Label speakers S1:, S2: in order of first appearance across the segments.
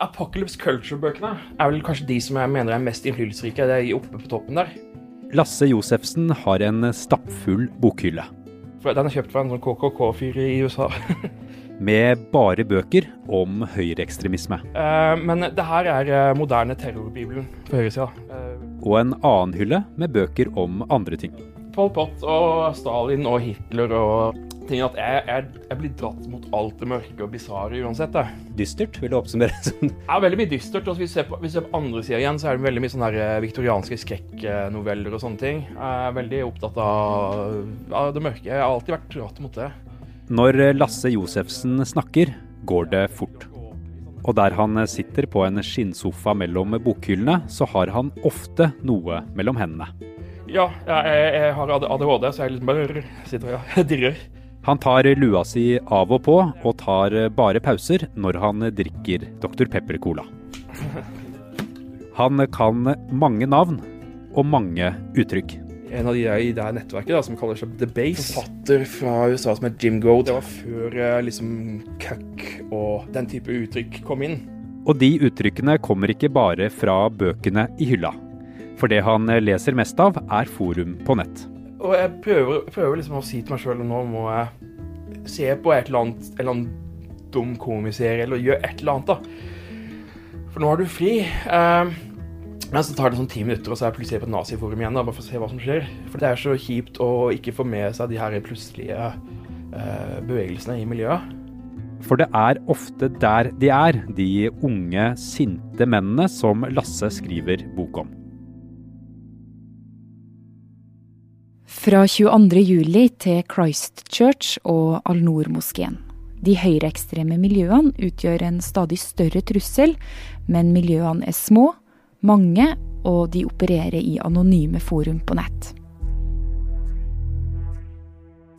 S1: Apocalypse Culture-bøkene er vel kanskje de som jeg mener er mest innflytelsesrike. Det er oppe på toppen der.
S2: Lasse Josefsen har en stappfull bokhylle.
S1: For Den er kjøpt fra en sånn KKK-fyr i USA.
S2: med bare bøker om høyreekstremisme.
S1: Uh, men det her er uh, moderne terrorbibelen på høyresida.
S2: Uh, og en annen hylle med bøker om andre ting.
S1: Pol Pot og Stalin og Hitler og ting at jeg, jeg, jeg, blir dratt mot alt det mørke og bisarre uansett. Det.
S2: Dystert, vil du oppsummere det som?
S1: Ja, veldig mye dystert. Og hvis vi ser på, hvis vi ser på andre sida igjen, så er det veldig mye sånne her viktorianske skrekknoveller og sånne ting. Jeg er veldig opptatt av, av det mørke. Jeg har alltid vært dratt mot det.
S2: Når Lasse Josefsen snakker, går det fort. Og der han sitter på en skinnsofa mellom bokhyllene, så har han ofte noe mellom hendene.
S1: Ja, jeg, jeg har ADHD, så jeg liksom bare sitter og dirrer.
S2: Han tar lua si av og på, og tar bare pauser når han drikker Dr. Pepper-cola. Han kan mange navn og mange uttrykk.
S1: En av de der i det nettverket da, som kaller seg The Base. Forfatter fra USA som heter Jim Goad. Det var før eh, liksom cuck og den type uttrykk kom inn.
S2: Og de uttrykkene kommer ikke bare fra bøkene i hylla. For det han leser mest av, er forum på nett.
S1: Og jeg prøver, prøver liksom å si til meg sjøl nå må jeg se på et eller annet, eller annen dum komiserie eller gjøre et eller annet, da. For nå har du fri. Eh, men så tar det sånn ti minutter, og så er jeg plutselig på et naziforum igjen. Da, bare for å se hva som skjer. For det er så kjipt å ikke få med seg de her plutselige eh, bevegelsene i miljøet.
S2: For det er ofte der de er, de unge, sinte mennene som Lasse skriver bok om.
S3: Fra 22.07 til Christchurch og Al-Noor-moskeen. De høyreekstreme miljøene utgjør en stadig større trussel, men miljøene er små, mange, og de opererer i anonyme forum på nett.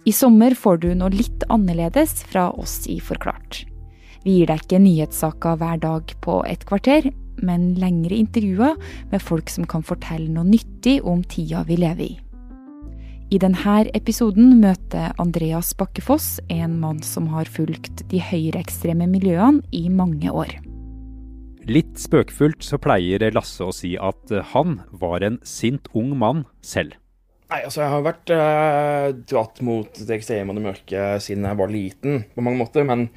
S3: I sommer får du noe litt annerledes fra oss i Forklart. Vi gir deg ikke nyhetssaker hver dag på et kvarter, men lengre intervjuer med folk som kan fortelle noe nyttig om tida vi lever i. I denne episoden møter Andreas Bakkefoss en mann som har fulgt de høyreekstreme miljøene i mange år.
S2: Litt spøkefullt så pleier Lasse å si at han var en sint ung mann selv.
S1: Nei, altså Jeg har vært eh, dratt mot det ekstreme og det mørke siden jeg var liten, på mange måter. Men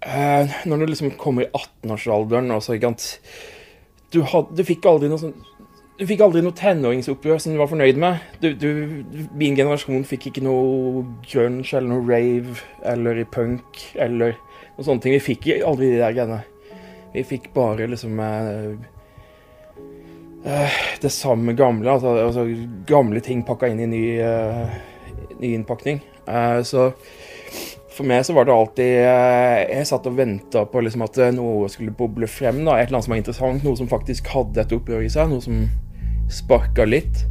S1: eh, når du liksom kommer i 18-årsalderen og så ikke sant, du, had, du fikk aldri noe sånn du fikk aldri noe tenåringsopprør som du var fornøyd med. Du, du, min generasjon fikk ikke noe grunge eller noe rave eller punk eller noe sånne ting. Vi fikk aldri de der greiene. Vi fikk bare liksom uh, uh, det samme gamle. Altså, altså, gamle ting pakka inn i ny, uh, ny innpakning. så for meg så var det alltid Jeg satt og venta på liksom at noe skulle boble frem. da, Et eller annet som var interessant, noe som faktisk hadde et opprør i seg. Noe som sparka litt.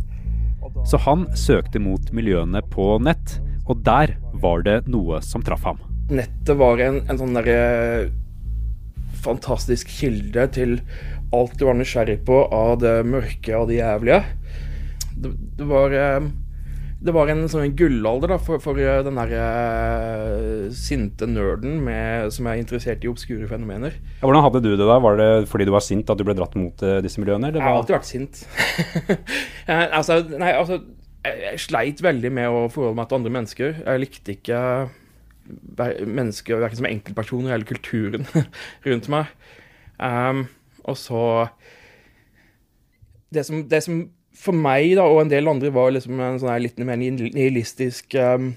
S2: Så han søkte mot miljøene på nett, og der var det noe som traff ham.
S1: Nettet var en, en sånn derre fantastisk kilde til alt du var nysgjerrig på av det mørke og det jævlige. Det, det var eh, det var en sånn gullalder da, for, for eh, den der uh, sinte nerden med, som er interessert i obskure fenomener.
S2: Ja, hvordan hadde du det da? Var det fordi du var sint at du ble dratt mot uh, disse miljøene?
S1: Jeg har alltid vært sint. altså, nei, altså, jeg, jeg, sleit veldig med å forholde meg til andre mennesker. Jeg likte ikke mennesker verken som enkeltpersoner eller kulturen rundt meg. Um, og så det som, det som for meg da, og en del andre var liksom en sånn litt mer nihilistisk um,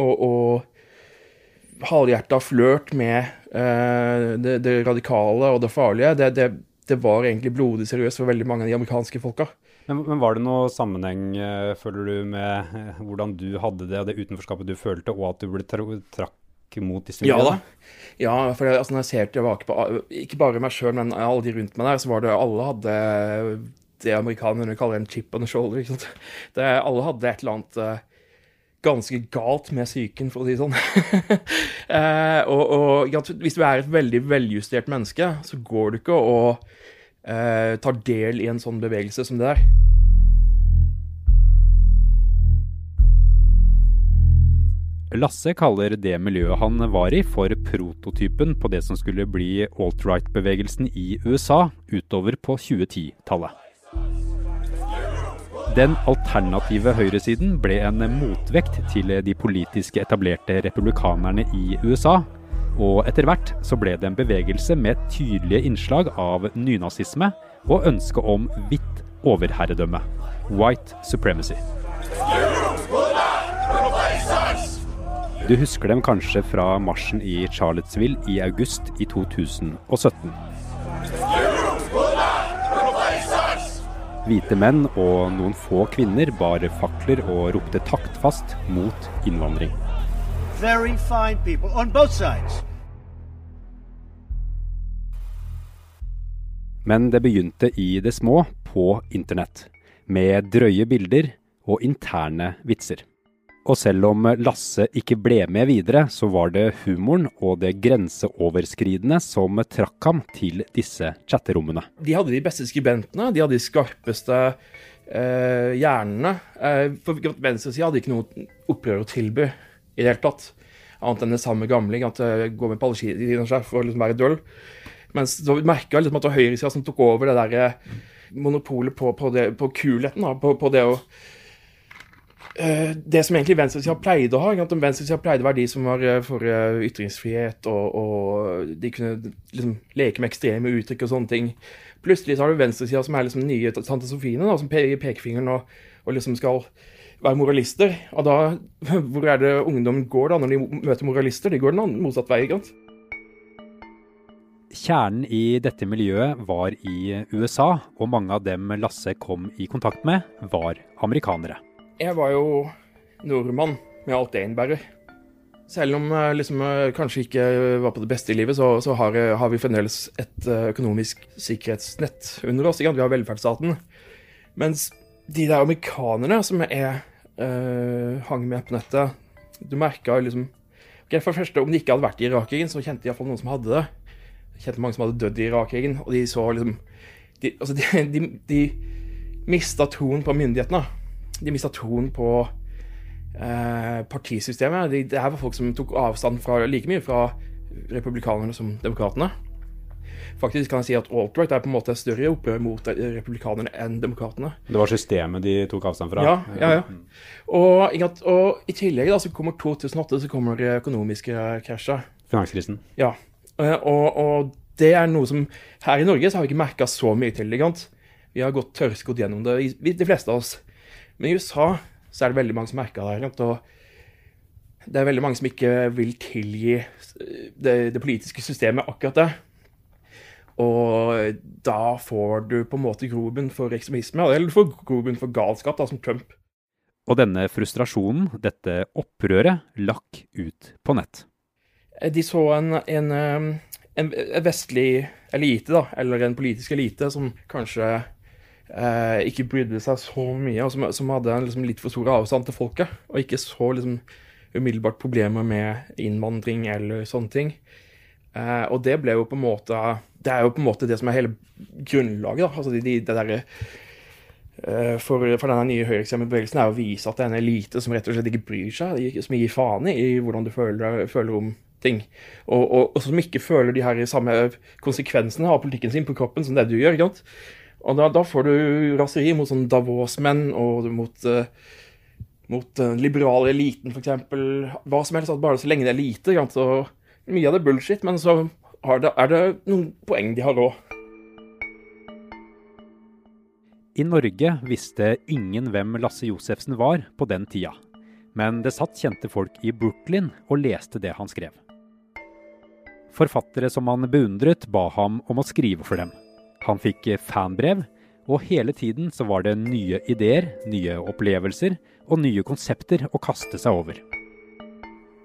S1: og, og halvhjerta flørt med uh, det, det, radikale og det farlige. Det, det, det, var egentlig blodig seriøst for veldig mange av de amerikanske folka.
S2: Men, men var det noe sammenheng, uh, føler du, med uh, hvordan du hadde det, og det utenforskapet du følte, og at du ble trakk mot disse
S1: miljøene? Ja da. Ja, for altså, når jeg ser tilbake på ikke bare meg sjøl, men alle de rundt meg der, så var det alle hadde det amerikanerne kaller en chip on the shoulder. Ikke sant? Det, alle hadde et eller annet uh, ganske galt med psyken, for å si det sånn. uh, og, og, hvis du er et veldig veljustert menneske, så går du ikke og uh, tar del i en sånn bevegelse som det der.
S2: Lasse kaller det miljøet han var i for prototypen på det som skulle bli alt-right-bevegelsen i USA utover på 2010-tallet. Den alternative høyresiden ble en motvekt til de politiske etablerte republikanerne i USA. Og etter hvert så ble det en bevegelse med tydelige innslag av nynazisme og ønske om hvitt overherredømme. White supremacy. Du husker dem kanskje fra marsjen i Charlottesville i august i 2017. Hvite menn og noen få kvinner bar fakler og ropte taktfast mot innvandring. Men det begynte i det små, på internett, med drøye bilder og interne vitser. Og selv om Lasse ikke ble med videre, så var det humoren og det grenseoverskridende som trakk ham til disse chatterommene.
S1: De hadde de beste skribentene, de hadde de skarpeste eh, hjernene. Eh, for venstresida hadde ikke noe opprør å tilby i det hele tatt. Annet enn det samme gamle, at det går med palleskiene for å liksom være døll. Mens så merka liksom at det var høyresida som tok over det der eh, monopolet på, på, det, på kulheten. På, på det å Eh, det som egentlig venstresida pleide å ha. At Venstresida pleide å være de som var eh, for eh, ytringsfrihet, og, og de kunne liksom leke med ekstreme uttrykk og sånne ting. Plutselig så har du venstresida som er liksom nye tante Sofiene, da, som peker pekefingeren og, og, liksom skal være moralister. Og da, hvor er det ungdom går da når de møter moralister? De går den motsatt vei. ikke sant?
S2: Kjernen i dette miljøet var i USA, og mange av dem Lasse kom i kontakt med, var amerikanere.
S1: Jeg var jo nordmann med alt det innebærer. Selv om jeg liksom, kanskje ikke var på det beste i livet, så, så har, har, vi fremdeles et eh, økonomisk sikkerhetsnett under oss. Vi har velferdsstaten. Mens de der amerikanerne som jeg øh, hang med på nettet Du merka liksom okay, For det første, om de ikke hadde vært i Irak-krigen, så kjente de iallfall noen som hadde det. Jeg kjente mange som hadde dødd i Irak-krigen, og de så liksom De, altså de, de, de mista troen på myndighetene. De mista troen på eh, partisystemet. De, det her var folk som tok avstand fra, like mye fra republikanerne som demokratene. Faktisk kan jeg si at alt-right er på en måte større opprør mot republikanerne enn demokratene.
S2: Det var systemet de tok avstand fra?
S1: Ja, ja. ja. Og, og, i tillegg da, så kommer 2008 så kommer det økonomiske krasjet.
S2: Finanskrisen?
S1: Ja. Eh, og, og, det er noe som Her i Norge så har vi ikke merka så mye til det. Vi har gått tørrskodd gjennom det, de fleste av oss. Men i USA så er det veldig mange som merker det. Og det er veldig mange som ikke vil tilgi det, det, politiske systemet akkurat det. Og da får du på en måte grobunn for ekstremisme, eller du får grobunn for galskap, da, som Trump.
S2: Og denne frustrasjonen, dette opprøret, lakk ut på nett.
S1: De så en, en, en vestlig elite, da, eller en politisk elite, som kanskje eh, ikke brydde seg så mye, og som, som hadde en liksom, litt for stor avstand til folket. Og ikke så liksom, umiddelbart problemer med innvandring eller sånne ting. Eh, og det ble jo på en måte Det er jo på en måte det som er hele grunnlaget. da, altså de, de, det der, eh, for, for, denne nye høyreekstreme er å vise at det er en elite som rett og slett ikke bryr seg, som gir faen i hvordan du føler, føler om ting. Og, og, og, som ikke føler de her samme konsekvensene av politikken sin på kroppen som det du gjør. ikke sant? Og da, da får du raseri mot sånn Davos-menn og mot, uh, mot den liberale eliten, f.eks. Hva som helst, bare så lenge det er lite. Så mye av det er bullshit, men så det, er det noen poeng de har òg.
S2: I Norge visste ingen hvem Lasse Josefsen var på den tida. Men det satt kjente folk i Brooklyn og leste det han skrev. Forfattere som han beundret, ba ham om å skrive for dem. Han fikk fanbrev, og hele tiden så var det nye ideer, nye opplevelser og nye konsepter å kaste seg over.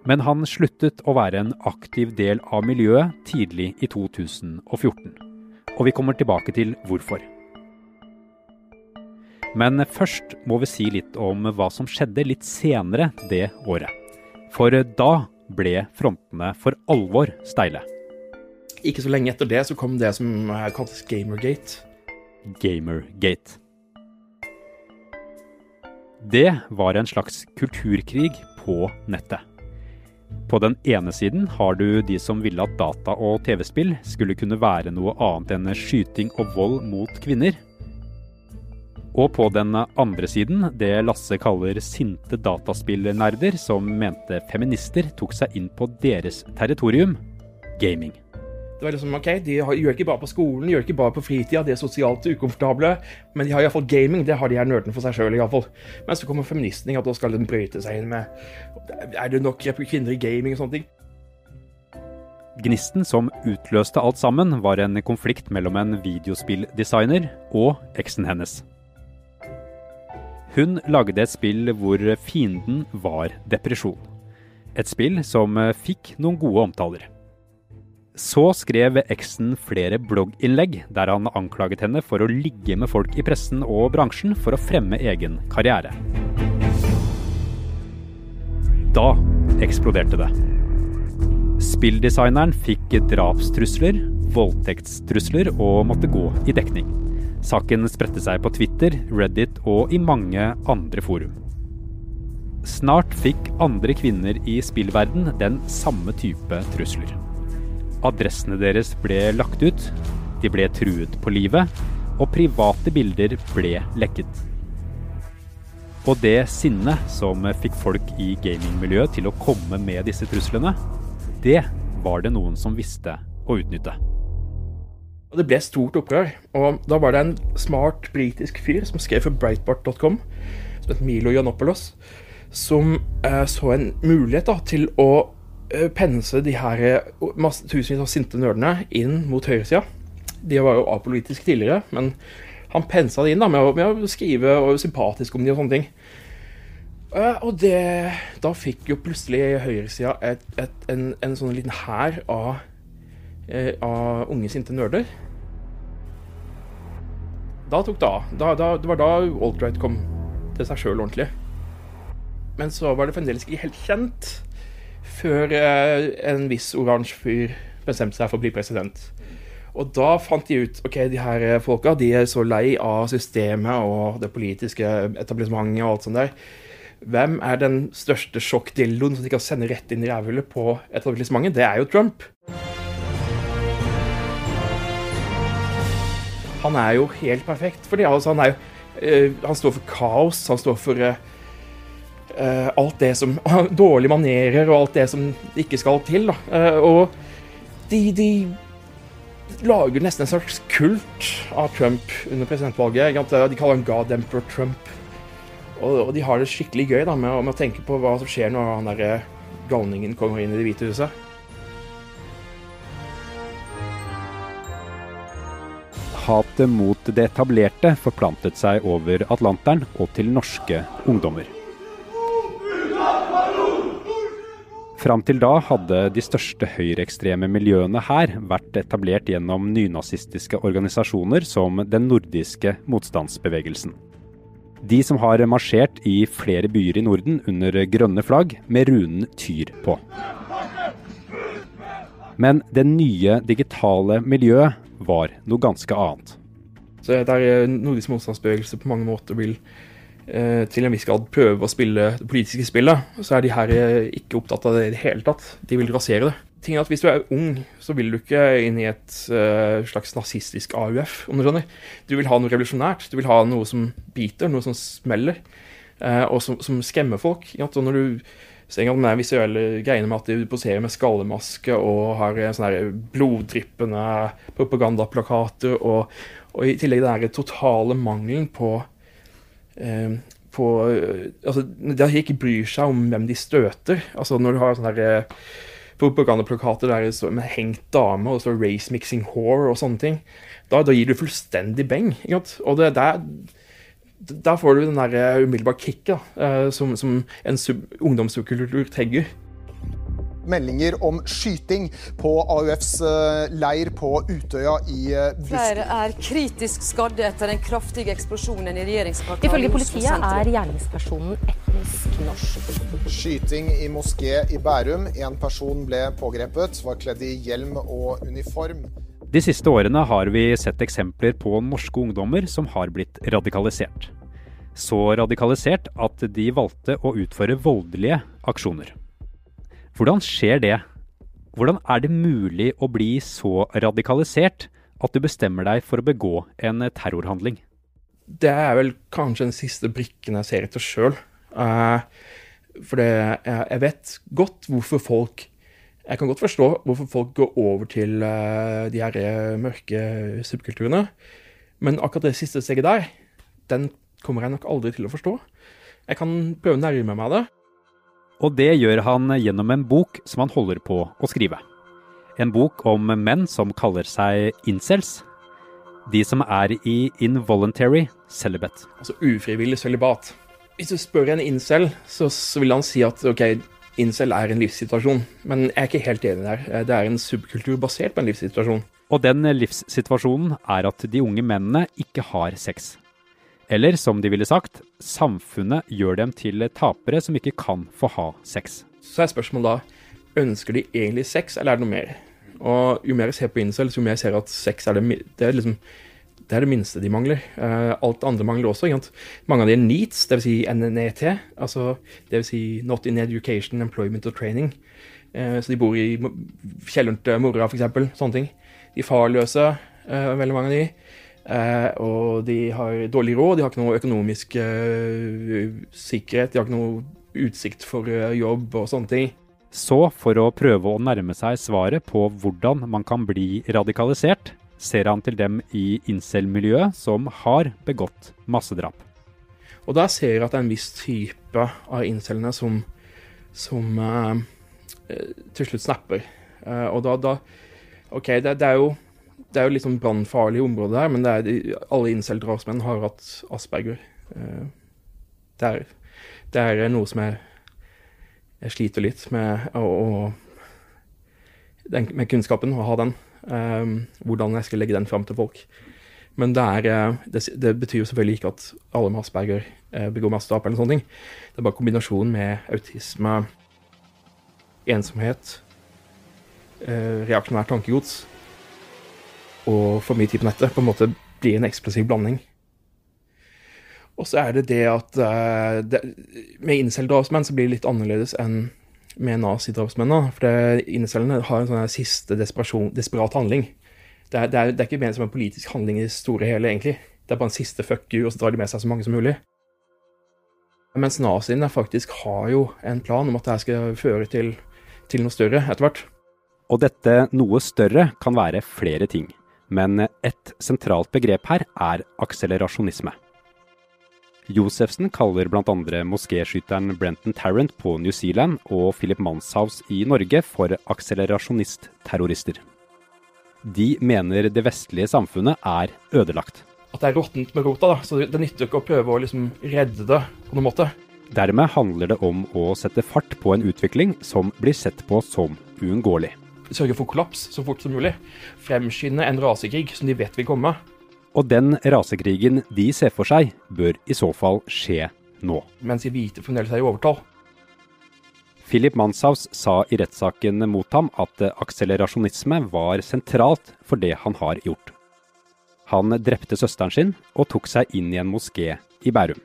S2: Men han sluttet å være en aktiv del av miljøet tidlig i 2014. Og vi kommer tilbake til hvorfor. Men først må vi si litt om hva som skjedde litt senere det året. For da ble frontene for alvor steile.
S1: Ikke så lenge etter det så kom det som kaltes Gamergate.
S2: Gamergate. Det var en slags kulturkrig på nettet. På den ene siden har du de som ville at data og TV-spill skulle kunne være noe annet enn skyting og vold mot kvinner. Og på den andre siden det Lasse kaller sinte dataspillnerder som mente feminister tok seg inn på deres territorium gaming.
S1: Det var liksom, ok, De har, gjør ikke bare på skolen, gjør ikke bare på fritida, de er sosialt ukomfortable, men de har iallfall gaming. Det har de her nerdene for seg sjøl, iallfall. Men så kommer feministene, at da skal de brøyte seg inn med Er det nok kvinner i gaming og sånne ting?
S2: Gnisten som utløste alt sammen, var en konflikt mellom en videospilldesigner og eksen hennes. Hun lagde et spill hvor fienden var depresjon. Et spill som fikk noen gode omtaler. Så skrev eksen flere blogginnlegg der han anklaget henne for å ligge med folk i pressen og bransjen for å fremme egen karriere. Da eksploderte det. Spilldesigneren fikk drapstrusler, voldtektstrusler og måtte gå i dekning. Saken spredte seg på Twitter, Reddit og i mange andre forum. Snart fikk andre kvinner i spillverden den samme type trusler. Adressene deres ble lagt ut, de ble truet på livet, og private bilder ble lekket. Og det sinnet som fikk folk i gamingmiljøet til å komme med disse truslene, det var det noen som visste å utnytte.
S1: Det ble stort opprør. og Da var det en smart britisk fyr som skrev for Breitbart.com, som het Milo Janopoulos, som eh, så en mulighet da, til å pense de her eh, masse, tusenvis av sinte nerdene inn mot høyresida. De var jo apolitiske tidligere, men han pensa det inn da, med, å, med å skrive og sympatisk om de og sånne ting. Uh, og det, da fikk jo plutselig høyresida en, en sånn liten hær av, av unge, sinte nerder da tok det av. Det var da alt-right kom til seg sjøl ordentlig. Men så var det fremdeles ikke helt kjent før eh, en viss oransje fyr bestemte seg for å bli president. Og da fant de ut ok, de her folka de er så lei av systemet og det politiske etablissementet og alt sånt der. Hvem er den største sjokkdildoen som de kan sende rett inn i rævhullet på etablissementet? Det er jo Trump. Han er jo helt perfekt for. Altså, han, jo, uh, han står for kaos. Han står for alt det som Dårlige manerer og alt det som ikke skal til. og de, de, lager nesten en slags kult av Trump under presidentvalget. De kaller han God Emperor Trump. Og, og, de har det skikkelig gøy da, med, med, å tenke på hva som skjer når han der galningen kommer inn i Det hvite huset.
S2: hatet mot det etablerte forplantet seg over Atlanteren og til norske ungdommer. Fram til da hadde de største høyreekstreme miljøene her vært etablert gjennom nynazistiske organisasjoner som den nordiske motstandsbevegelsen. De som har marsjert i flere byer i Norden under grønne flagg med runen Tyr på. Men det nye digitale miljøet var noe ganske annet.
S1: Så Der nordisk motstandsbevegelse på mange måter vil eh, til en viss grad prøve å spille det politiske spillet, så er de her eh, ikke opptatt av det i det hele tatt. De vil rasere det. Ting er at Hvis du er ung, så vil du ikke inn i et uh, slags nazistisk AUF. om Du skjønner. Du vil ha noe revolusjonært. Du vil ha noe som biter, noe som smeller, og som, som, skremmer folk. Og når du ser gang med visuelle greiene med at de poserer med skallemaske og har sånne bloddryppende propagandaplakater, og, og, i tillegg den totale mangelen på, eh, på altså, De ikke bryr seg om hvem de støter. Altså Når du har sånne der, propagandaplakater der det står med hengt dame og det står 'race mixing whore' og sånne ting, da, da gir du fullstendig beng. Og det, der er der får du den der eh, umiddelbare kicket som, som, en ungdomssubkultur trenger.
S4: Meldinger om skyting på AUFs uh, leir på Utøya i uh,
S5: Flere er kritisk skadde etter den kraftige eksplosjonen i regjeringskvartalet.
S6: Ifølge politiet er gjerningspersonen etnisk norsk.
S4: Skyting i moské i Bærum. En person ble pågrepet, var kledd i hjelm og uniform.
S2: De siste årene har vi sett eksempler på norske ungdommer som har blitt radikalisert. Så radikalisert at de valgte å utføre voldelige aksjoner. Hvordan skjer det? Hvordan er det mulig å bli så radikalisert at du bestemmer deg for å begå en terrorhandling?
S1: Det er vel kanskje den siste brikken jeg ser etter sjøl. Uh, for det, jeg, vet godt hvorfor folk Jeg kan godt forstå hvorfor folk går over til uh, de her mørke subkulturene. Men akkurat det siste steget der, den kommer jeg nok aldri til å forstå. Jeg kan prøve å nærme meg det.
S2: Og det gjør han gjennom en bok som han holder på å skrive. En bok om menn som kaller seg incels. De som er i involuntary celibate.
S1: Altså ufrivillig celibat. Hvis du spør en incel, så, så, vil han si at ok, incel er en livssituasjon. Men jeg er ikke helt enig der. Det er en subkultur basert på en livssituasjon.
S2: Og den livssituasjonen er at de unge mennene ikke har sex. Eller som de ville sagt, samfunnet gjør dem til tapere som ikke kan få ha sex.
S1: Så er spørsmålet da ønsker de egentlig sex, eller er det noe mer? Og jo mer jeg ser på incels, jo mer jeg ser at sex er det, det er liksom det er det minste de mangler. Uh, alt andre mangler også. Mange av de er NEATs, dvs. Si NNET. Altså dvs. Si Not in Education, Employment or Training. Uh, så de bor i kjelleren til mora, f.eks. Sånne ting. De farløse, uh, veldig mange av de. Uh, og de har dårlig råd, de har ikke noe økonomisk uh, sikkerhet, de har ikke noe utsikt for uh, jobb og sånne ting.
S2: Så for å prøve å nærme seg svaret på hvordan man kan bli radikalisert, ser han til dem i incel-miljøet som har begått massedrap.
S1: Og der ser jeg at det er en viss type av incelene som, som til slutt snapper. og da, da OK, det, det er jo det er jo litt sånn brannfarlig område her, men er, alle incel-drapsmenn har hatt asperger. Eh, det er, det er, noe som jeg, jeg sliter litt med, å, med kunnskapen, å ha den. Um, hvordan jeg skal legge den fram til folk. Men det, er, det, det, betyr jo selvfølgelig ikke at alle med asperger begår massedrap eller sånne ting. Det er bare kombinasjonen med autisme, ensomhet, reaksjonært tankegods og for mye tid på nettet på en måte blir en eksplosiv blanding. Og så er det det at uh, det, med incel-drapsmenn så blir det litt annerledes enn med nazidrapsmenn. For incellene har en sånn siste desperat handling. Det er, det, er, det er, ikke ment som en politisk handling i det store hele, egentlig. Det er bare en siste fuck you, og så drar de med seg så mange som mulig. Mens naziene faktisk har jo en plan om at dette skal føre til, til noe større etter hvert.
S2: Og dette noe større kan være flere ting men et sentralt begrep her er akselerasjonisme. Josefsen kaller bl.a. moskéskytteren Brenton Tarrant på New Zealand og Philip Manshaus i Norge for akselerasjonistterrorister. De mener det vestlige samfunnet er ødelagt.
S1: At det er råttent med rota, da. så det nytter ikke å prøve å liksom redde det på noen måte.
S2: Dermed handler det om å sette fart på en utvikling som blir sett på som uunngåelig
S1: sørge for kollaps så fort som mulig. Fremskynde en rasekrig som de vet vil komme.
S2: Og den rasekrigen de ser for seg, bør i så fall skje nå.
S1: Mens de hvite fremdeles er i overtall.
S2: Philip Manshaus sa i rettssaken mot ham at akselerasjonisme var sentralt for det han har gjort. Han drepte søsteren sin og tok seg inn i en moské i Bærum.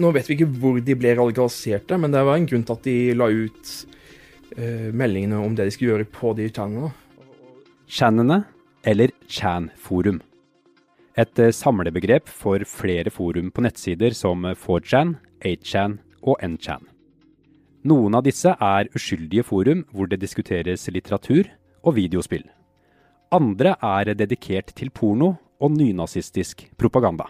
S1: Nå vet vi ikke hvor de ble radikaliserte, men det var en grunn til at de la ut meldingene om det de skulle gjøre på de channelene.
S2: Channene, eller Chan-forum. Et uh, samlebegrep for flere forum på nettsider som 4chan, 8chan og Nchan. Noen av disse er uskyldige forum hvor det diskuteres litteratur og videospill. Andre er dedikert til porno og nynazistisk propaganda.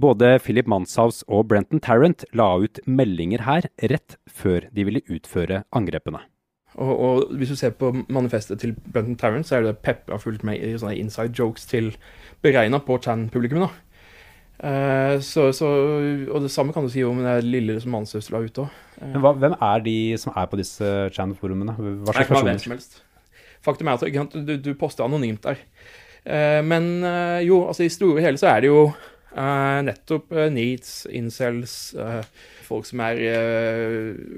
S2: Både Philip Manshaus og Brenton Tarrant la ut meldinger her rett før de ville utføre angrepene.
S1: Og, og hvis du ser på manifestet til Brenton Tarrant, så er det pepra fullt med i sånne inside jokes til beregna på Chan-publikummet. Uh, så, så, og det samme kan du si om det lille som Manshaus la ut òg.
S2: Uh, hva, hvem er de som er på disse Chan-forumene?
S1: Hva slags personer? Faktum er at du, du poster anonymt der. Uh, men jo, altså i store og hele så er det jo Uh, nettopp uh, needs, incels, uh, folk som er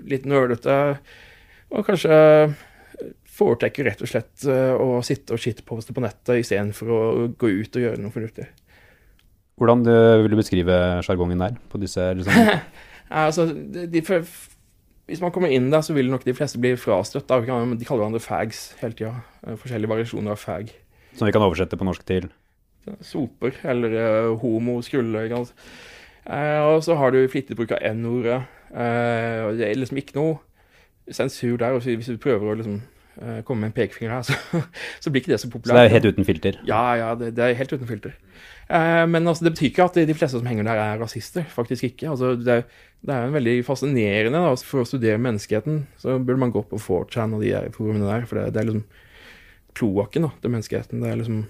S1: litt nølete, og kanskje foretrekker rett og slett å sitte og shitposte på nettet istedenfor å gå ut og gjøre noe fornuftig.
S2: Hvordan vil du beskrive sjargongen der? på disse liksom?
S1: altså, de, de, hvis man kommer inn der, så vil nok de fleste bli frastøtt. Da. De kaller hverandre fags hele tida. Forskjellige variasjoner av fag.
S2: Som vi kan oversette på norsk til?
S1: Soper, eller uh, homo, skrulle. Uh, og så har du flittig bruk av n-ordet. Uh, det er liksom ikke noe sensur der. Og hvis du prøver å liksom komme med en pekefinger her, så, så, blir ikke det så populært.
S2: Så det er helt uten filter?
S1: Ja, ja, det, det er helt uten filter. Men altså, det betyr ikke at de fleste som henger der, er rasister. Faktisk ikke. Altså, det, er, det er veldig fascinerende. Da. For å studere menneskeheten så burde man gå på 4chan og de forumene der. For det, det er liksom kloakken til menneskeheten. Det er liksom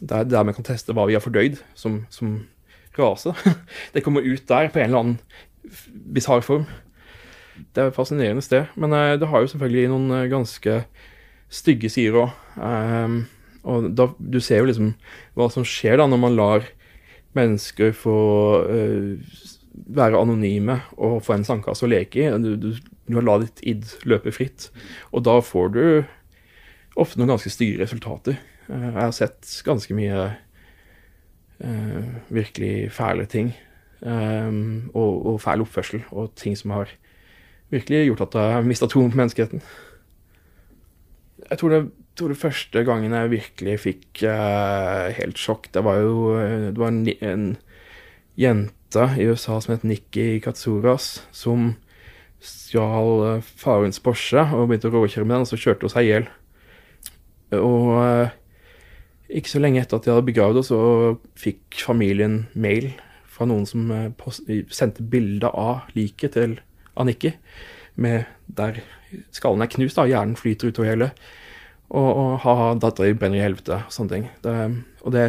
S1: det er der vi kan teste hva vi har fordøyd som, som rase. Det kommer ut der på en eller annen bisarr form. Det er et fascinerende sted. Men uh, det har jo selvfølgelig noen uh, ganske stygge sider òg. Um, og da, du ser jo liksom hva som skjer da når man lar mennesker få uh, være anonyme og få en sandkasse å leke i. Du, du, du har la ditt id løpe fritt. Og da får du ofte noen ganske stygge resultater. Jeg har sett ganske mye virkelig fæle ting. Um, og, og fæl oppførsel, og ting som har virkelig gjort at jeg har mista troen på menneskeheten. Jeg tror det, tror det, første gangen jeg virkelig fikk uh, helt sjokk, det var jo det var en, en, jente i USA som het Nikki Katsuras, som stjal uh, farens Porsche og begynte å råkjøre med den, og så kjørte hun seg i hjel. Og uh, ikke så lenge etter at de hadde begravd oss, så fikk familien mail fra noen som sendte bilde av liket til Annikki, der skallen er knust, da, hjernen flyter utover hele. Og, og ha-ha, dattera brenner i helvete, og sånne ting. Det, og det,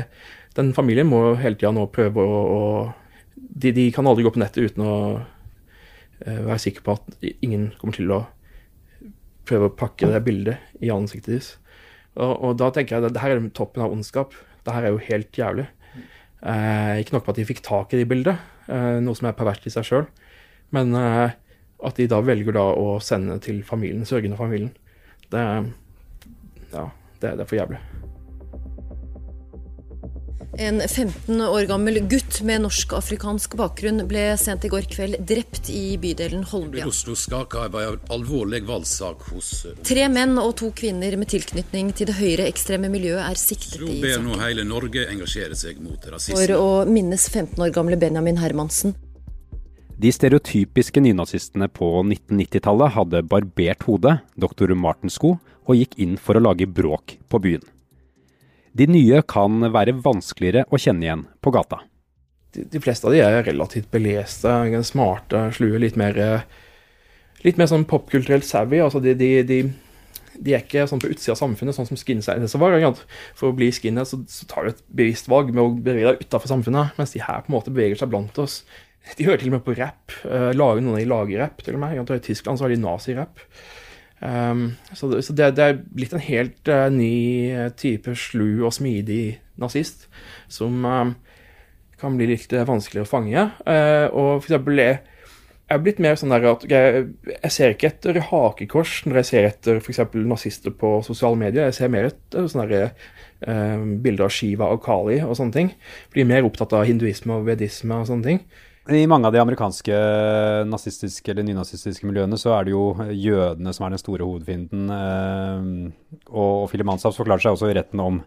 S1: den familien må hele tida nå prøve å, å de, de, kan aldri gå på nettet uten å uh, være sikker på at ingen kommer til å prøve å pakke det bildet i ansiktet deres. Og, og da tenker jeg at det her er toppen av ondskap. Det her er jo helt jævlig. Eh, ikke nok på at de fikk tak i det bildet, eh, noe som er perverst i seg sjøl, men eh, at de da velger da å sende til familien, sørgende familien, det, ja, det, det er for jævlig.
S7: En 15 år gammel gutt med norsk-afrikansk bakgrunn ble sent i går kveld drept i bydelen Holmlia.
S8: Oslo skaka en alvorlig voldssak hos eh,
S7: Tre menn og to kvinner med tilknytning til det høyreekstreme miljøet er siktet
S8: i saken. Nå ber hele Norge engasjere seg mot rasisme.
S7: For å minnes 15 år gamle Benjamin Hermansen.
S2: De stereotypiske nynazistene på 1990-tallet hadde barbert hode, doktor Martensko, og gikk inn for å lage bråk på byen. De nye kan være vanskeligere å kjenne igjen på gata.
S1: De, de fleste av de er relativt beleste, smarte, slue, litt mer, litt mer sånn popkulturelt savvy. Altså de, de, de, er ikke sånn på utsida av samfunnet, sånn som skinheads var. For å bli skinhead så, så tar du et bevisst valg med å bevege deg utafor samfunnet, mens de her på en måte beveger seg blant oss. De hører til og med på rapp. Uh, lager noen av de lager rapp, til og med. I Tyskland så har de nazirapp. Um, så, det, så det, det, er blitt en helt uh, ny type slu og smidig nazist som uh, kan bli litt vanskelig å fange. og for eksempel jeg er blitt mer sånn der at jeg, jeg ser ikke etter hakekors når jeg ser etter f.eks. nazister på sosiale medier. Jeg ser mer etter sånne der, bilder av Shiva og Kali og sånne ting. Blir mer opptatt av hinduisme og vedisme og sånne ting.
S2: I mange av de amerikanske nazistiske eller nynazistiske miljøene så er det jo jødene som er den store hovedfienden. Eh, og Philip Manshaus forklarte seg også i retten om,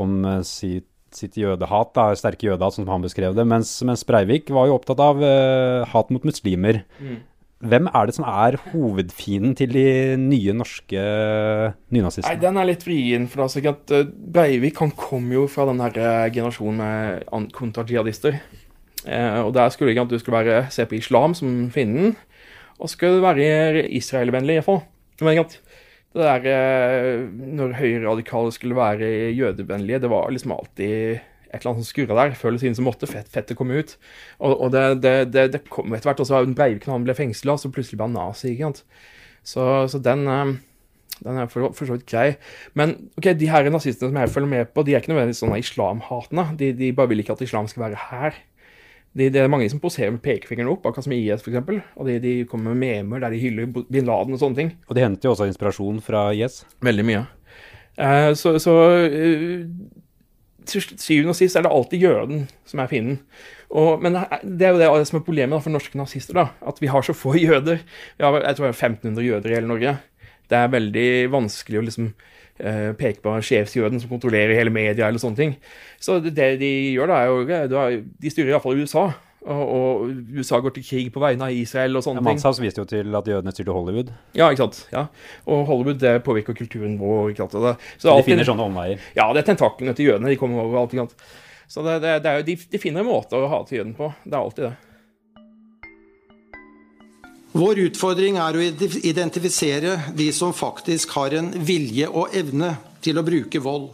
S2: om eh, sitt, sitt, jødehat, da, sterke jødehat, som han beskrev det. Mens, mens Breivik var jo opptatt av uh, hat mot muslimer. Mm. Hvem er det som er hovedfienden til de nye norske nynazistene?
S1: Nei, Den er litt vrien. for altså, Breivik han kom jo fra den her generasjonen med kontrajihadister. Eh, og der skulle ikke at du skulle være, se på islam som fienden, og skulle være israelvennlig iallfall. Men at det der eh, Når høyreradikale skulle være jødevennlige, det var liksom alltid et eller annet som skurra der. Før eller siden så måtte fett, fettet komme ut. Og, og det, det, det, det, kom etter hvert. også Breivik han ble fengsla, så plutselig ble han nazi. ikke sant? Så, så den, eh, den er for, for, så vidt grei. Men ok, de her nazistene som jeg følger med på, de er ikke nødvendigvis sånne islamhatende. De, de bare vil ikke at islam skal være her. Det er mange som poserer med pekefingeren opp, akkurat som IS f.eks. Og de, de, kommer med memer der de hyller bin Laden og sånne ting.
S2: Og de henter jo også inspirasjon fra IS?
S1: Veldig mye. Uh, så, så uh, til syvende og sist er det alltid jøden som er fienden. Og, men det er jo det som er problemet da, for norske nazister, da, at vi har så få jøder. Vi har jeg tror det er 1500 jøder i hele Norge. Det er veldig vanskelig å liksom eh, peke på sjefsjøden som kontrollerer hele media eller sånne ting. Så det, de gjør, da, er jo De styrer iallfall USA. Og, og, USA går til krig på vegne av Israel og sånne ja, ting.
S2: Manshaus viste jo til at jødene styrte Hollywood.
S1: Ja, ikke sant. Ja. Og Hollywood det påvirker kulturen vår. ikke sant. Det,
S2: så de finner sånne omveier?
S1: Ja, det er tentaklene til jødene. De kommer overalt. ikke sant. Så det, det, det er jo, de, de, finner en måte å hate jøden på. Det er alltid det.
S9: Vår utfordring er å identifisere de som faktisk har en vilje og evne til å bruke vold.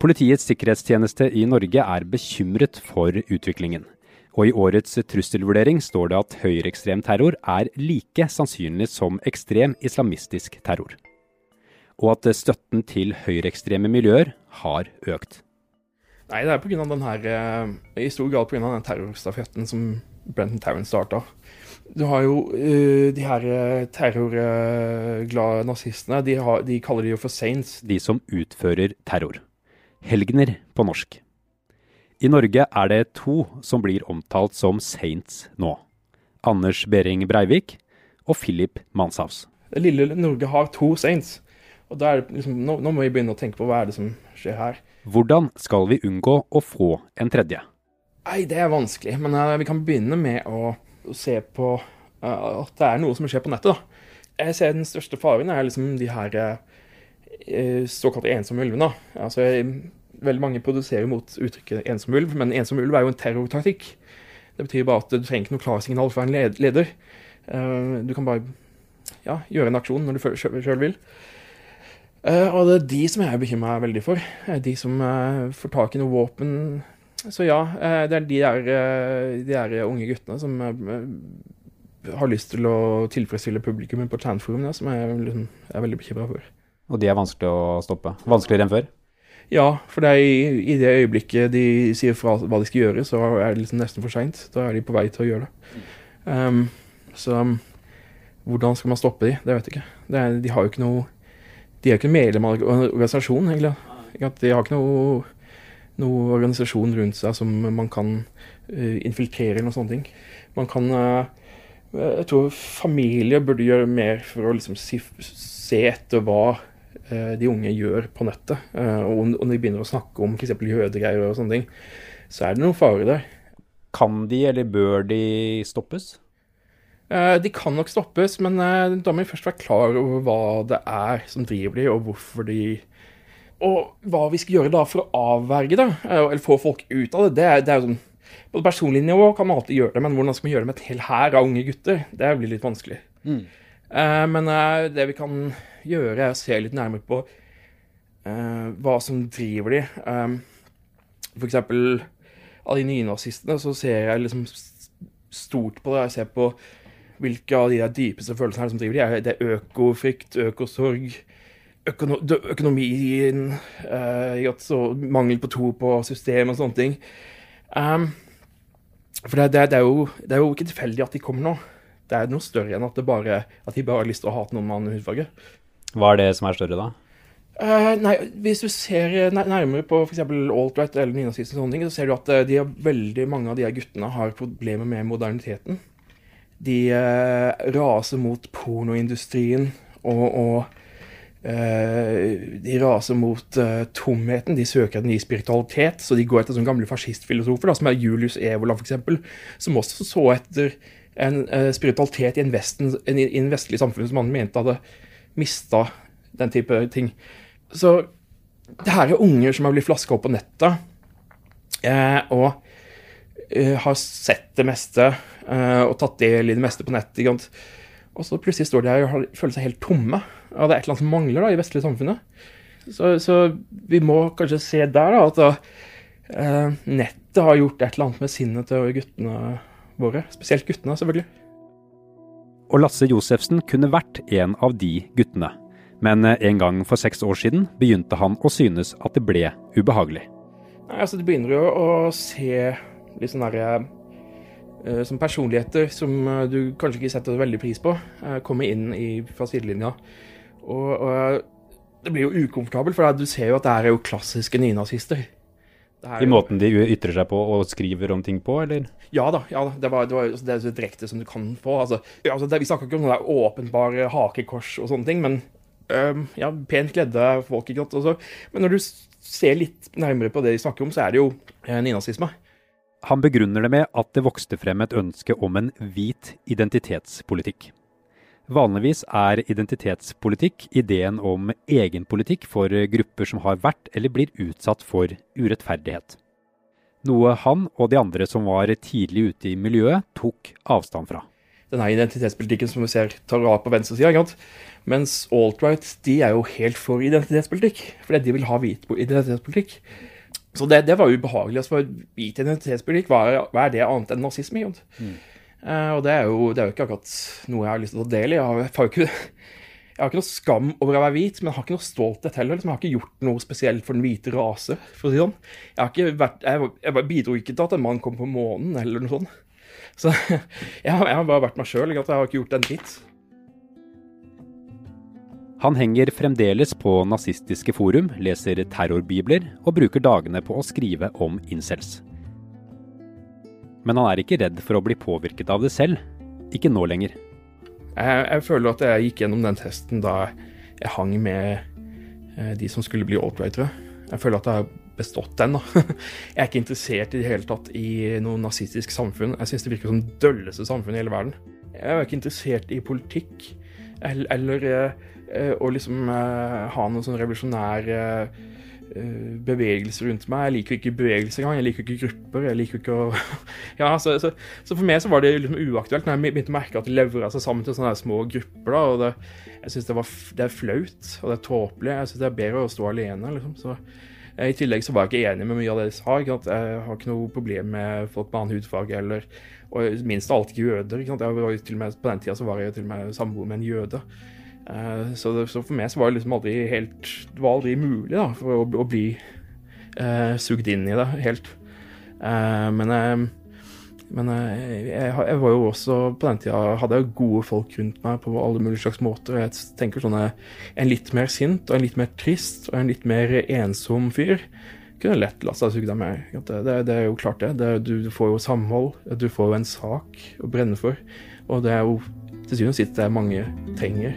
S2: Politiets sikkerhetstjeneste i Norge er bekymret for utviklingen. Og i årets trusselvurdering står det at høyreekstrem terror er like sannsynlig som ekstrem islamistisk terror. Og at støtten til høyreekstreme miljøer har økt.
S1: Nei, det er på grunn av den her, eh, i stor grad pga. den terrorstafetten som Brenton Tarrant starta. Du har jo uh, de her eh, terrorglade nazistene. De, har, de kaller de jo for saints.
S2: De som utfører terror. Helgener på norsk. I Norge er det to som blir omtalt som saints nå. Anders Behring Breivik og Philip Manshaus.
S1: Lille Norge har to saints. Og da er det liksom, nå, nå, må vi begynne å tenke på hva er det som skjer her.
S2: Hvordan skal vi unngå å få en tredje?
S1: Nei, det er vanskelig. Men uh, vi kan begynne med å, å se på uh, at det er noe som skjer på nettet. da. Jeg ser den største faren er liksom de her uh, såkalte ensomme ulvene. Altså, veldig mange produserer mot uttrykket 'ensom ulv', men 'ensom ulv' er jo en terrortaktikk. Det betyr bare at du trenger ikke noe klarsignal fra en leder. Du kan bare ja, gjøre en aksjon når du sjøl vil. Og det er de som jeg bekymrer meg veldig for. De som får tak i noe våpen. Så ja, det er de der, de der unge guttene som har lyst til å tilfredsstille publikummet på Chan-forumene, som jeg liksom, er veldig bekymra for.
S2: Og de er vanskelig å stoppe? Vanskeligere enn før?
S1: Ja, for det er i, i, det øyeblikket de sier fra hva de skal gjøre, så er det liksom nesten for seint. Da er de på vei til å gjøre det. Um, så um, hvordan skal man stoppe de? Det vet jeg ikke. Er, de har jo ikke noe De er jo ikke medlem av organisasjonen, egentlig. De har ikke noe, noe organisasjon rundt seg som man kan uh, infiltrere eller noen sånne ting. Man kan uh, Jeg tror familie burde gjøre mer for å liksom si, se etter hva Eh, de unge gjør på nettet, eh, og når de begynner å snakke om f.eks. jødegreier og sånne ting, så er det noen fare der.
S2: Kan de, eller bør de stoppes?
S1: Eh, de kan nok stoppes, men da må vi først være klar over hva det er som driver de, og hvorfor de Og hva vi skal gjøre da for å avverge det, eller få folk ut av det. Det er, det er jo sånn På det personlige nivå kan man alltid gjøre det, men hvordan skal man gjøre det med et hel hær av unge gutter? Det blir litt vanskelig. Mm. Men det vi kan gjøre, er å se litt nærmere på uh, hva som driver de. Um, for eksempel av de nynazistene så ser jeg liksom stort på det. Jeg ser på hvilke av de der dypeste følelsene som driver de. Det er økofrykt, økosorg, økono økonomien, uh, mangel på tro på system og sånne ting. Um, for det, det, det, er jo, det, er jo, ikke tilfeldig at de kommer nå. Det er noe større enn at, bare, at de bare har lyst til å hate noen med annen hudfarge.
S2: Hva er det som er større, da?
S1: Uh, nei, Hvis du ser nærmere på f.eks. alt-right eller nynazisme, så ser du at de har, veldig mange av de her guttene har problemer med moderniteten. De uh, raser mot pornoindustrien, og, og de raser mot tomheten. De søker en ny spiritualitet, så de går etter sånne gamle fascistfilosofer, da, som er Julius Evola f.eks., som også så etter en spiritualitet i en, vesten, en, en vestlig samfunn som han mente hadde mista den type ting. Så det her er unger som har blitt flaska opp på nettet, eh, og eh, har sett det meste eh, og tatt del i det meste på nettet. Og så plutselig står de her og føler seg helt tomme. Og det er et eller annet som mangler da, i vestlige samfunnet. Så, så, vi må kanskje se der da, at da, eh, nettet har gjort et eller annet med sinnet til guttene våre. Spesielt guttene, selvfølgelig
S2: og Lasse Josefsen kunne vært en av de guttene. Men eh, en gang for seks år siden begynte han å synes at det ble ubehagelig.
S1: Nei, altså Det begynner jo å se litt sånn derre uh, Som personligheter som du kanskje ikke setter veldig pris på, komme inn i, fra sidelinja. Og, og, det blir jo ukomfortabelt, for du ser jo at det er jo klassiske nynazister.
S2: I måten de ytrer seg på og skriver om ting på, eller?
S1: Ja da. ja da. Det, var, det, var, altså, det er så direkte som du kan få. Altså, altså, det, vi snakker ikke om sånne åpenbare hakekors og sånne ting, men øhm, ja, pent kledde folk. ikke sant? Også. men når du ser litt nærmere på det de snakker om, så er det jo eh, nynazisme.
S2: Han begrunner det med at det vokste frem et ønske om en hvit identitetspolitikk. Vanligvis er identitetspolitikk ideen om egenpolitikk for grupper som har vært eller blir utsatt for urettferdighet. Noe han og de andre som var tidlig ute i miljøet, tok avstand fra.
S1: Denne identitetspolitikken som vi ser tar av på venstresida. Mens alt-right de er jo helt for identitetspolitikk, fordi de vil ha hvit identitetspolitikk. Så det, det var ubehagelig. Altså, hvit identitetspolitikk, hva, hva er det annet enn nazisme? Mm. Uh, og det er, jo, det er, jo, ikke akkurat noe jeg har lyst til å ta del i. Jeg har, jeg har, ikke, jeg har ikke noe skam over å være hvit, men jeg har ikke noe stolthet heller. Liksom. Jeg har ikke gjort noe spesielt for den hvite rase, for å si sånn. Jeg, vært, jeg, bidro ikke til at en mann kom på månen, eller noe sånt. Så jeg har bare vært meg sjøl. Jeg har ikke gjort en dritt.
S2: Han henger fremdeles på nazistiske forum, leser terrorbibler og bruker dagene på å skrive om incels. Men han er ikke redd for å bli påvirket av det selv. Ikke nå lenger.
S1: Jeg, jeg føler at jeg gikk gjennom den testen da jeg hang med eh, de som skulle bli alt-rightere. Jeg føler at jeg har bestått den. da. Jeg er ikke interessert i det hele tatt i noe nazistisk samfunn. Jeg syns det virker som det dølleste samfunnet i hele verden. Jeg er ikke interessert i politikk eller, eller uh, å liksom ha noen sånn revolusjonær Eh, bevegelse rundt meg. Jeg liker ikke bevegelse engang. Jeg liker ikke grupper. Jeg liker ikke å ja, så, så, så, for meg så var det liksom uaktuelt når jeg begynte å merke at det levra seg sammen til sånne små grupper. da, og det, Jeg syns det, det, er flaut og det er tåpelig. Jeg syns det er bedre å stå alene. liksom, så eh, I tillegg så var jeg ikke enig med mye av det de sa. Jeg har ikke noe problem med folk med annen hudfarge eller og minst av alt jøder. Ikke? Jeg var jo til og med, på den tida så var jeg til og med samboer med en jøde. Uh, så, det, så, for meg så var det liksom aldri helt Det var aldri mulig da, for å, å bli uh, sugd inn i det helt. Uh, men men jeg, jeg, var jo også På den tida hadde jeg gode folk rundt meg på alle mulige slags måter. Jeg tenker sånn En litt mer sint og en litt mer trist og en litt mer ensom fyr kunne lett la seg suge deg med. Det, det, er jo klart, det. det du, du, får jo samhold. Du får jo en sak å brenne for. Og det er jo til syvende og sist det mange trenger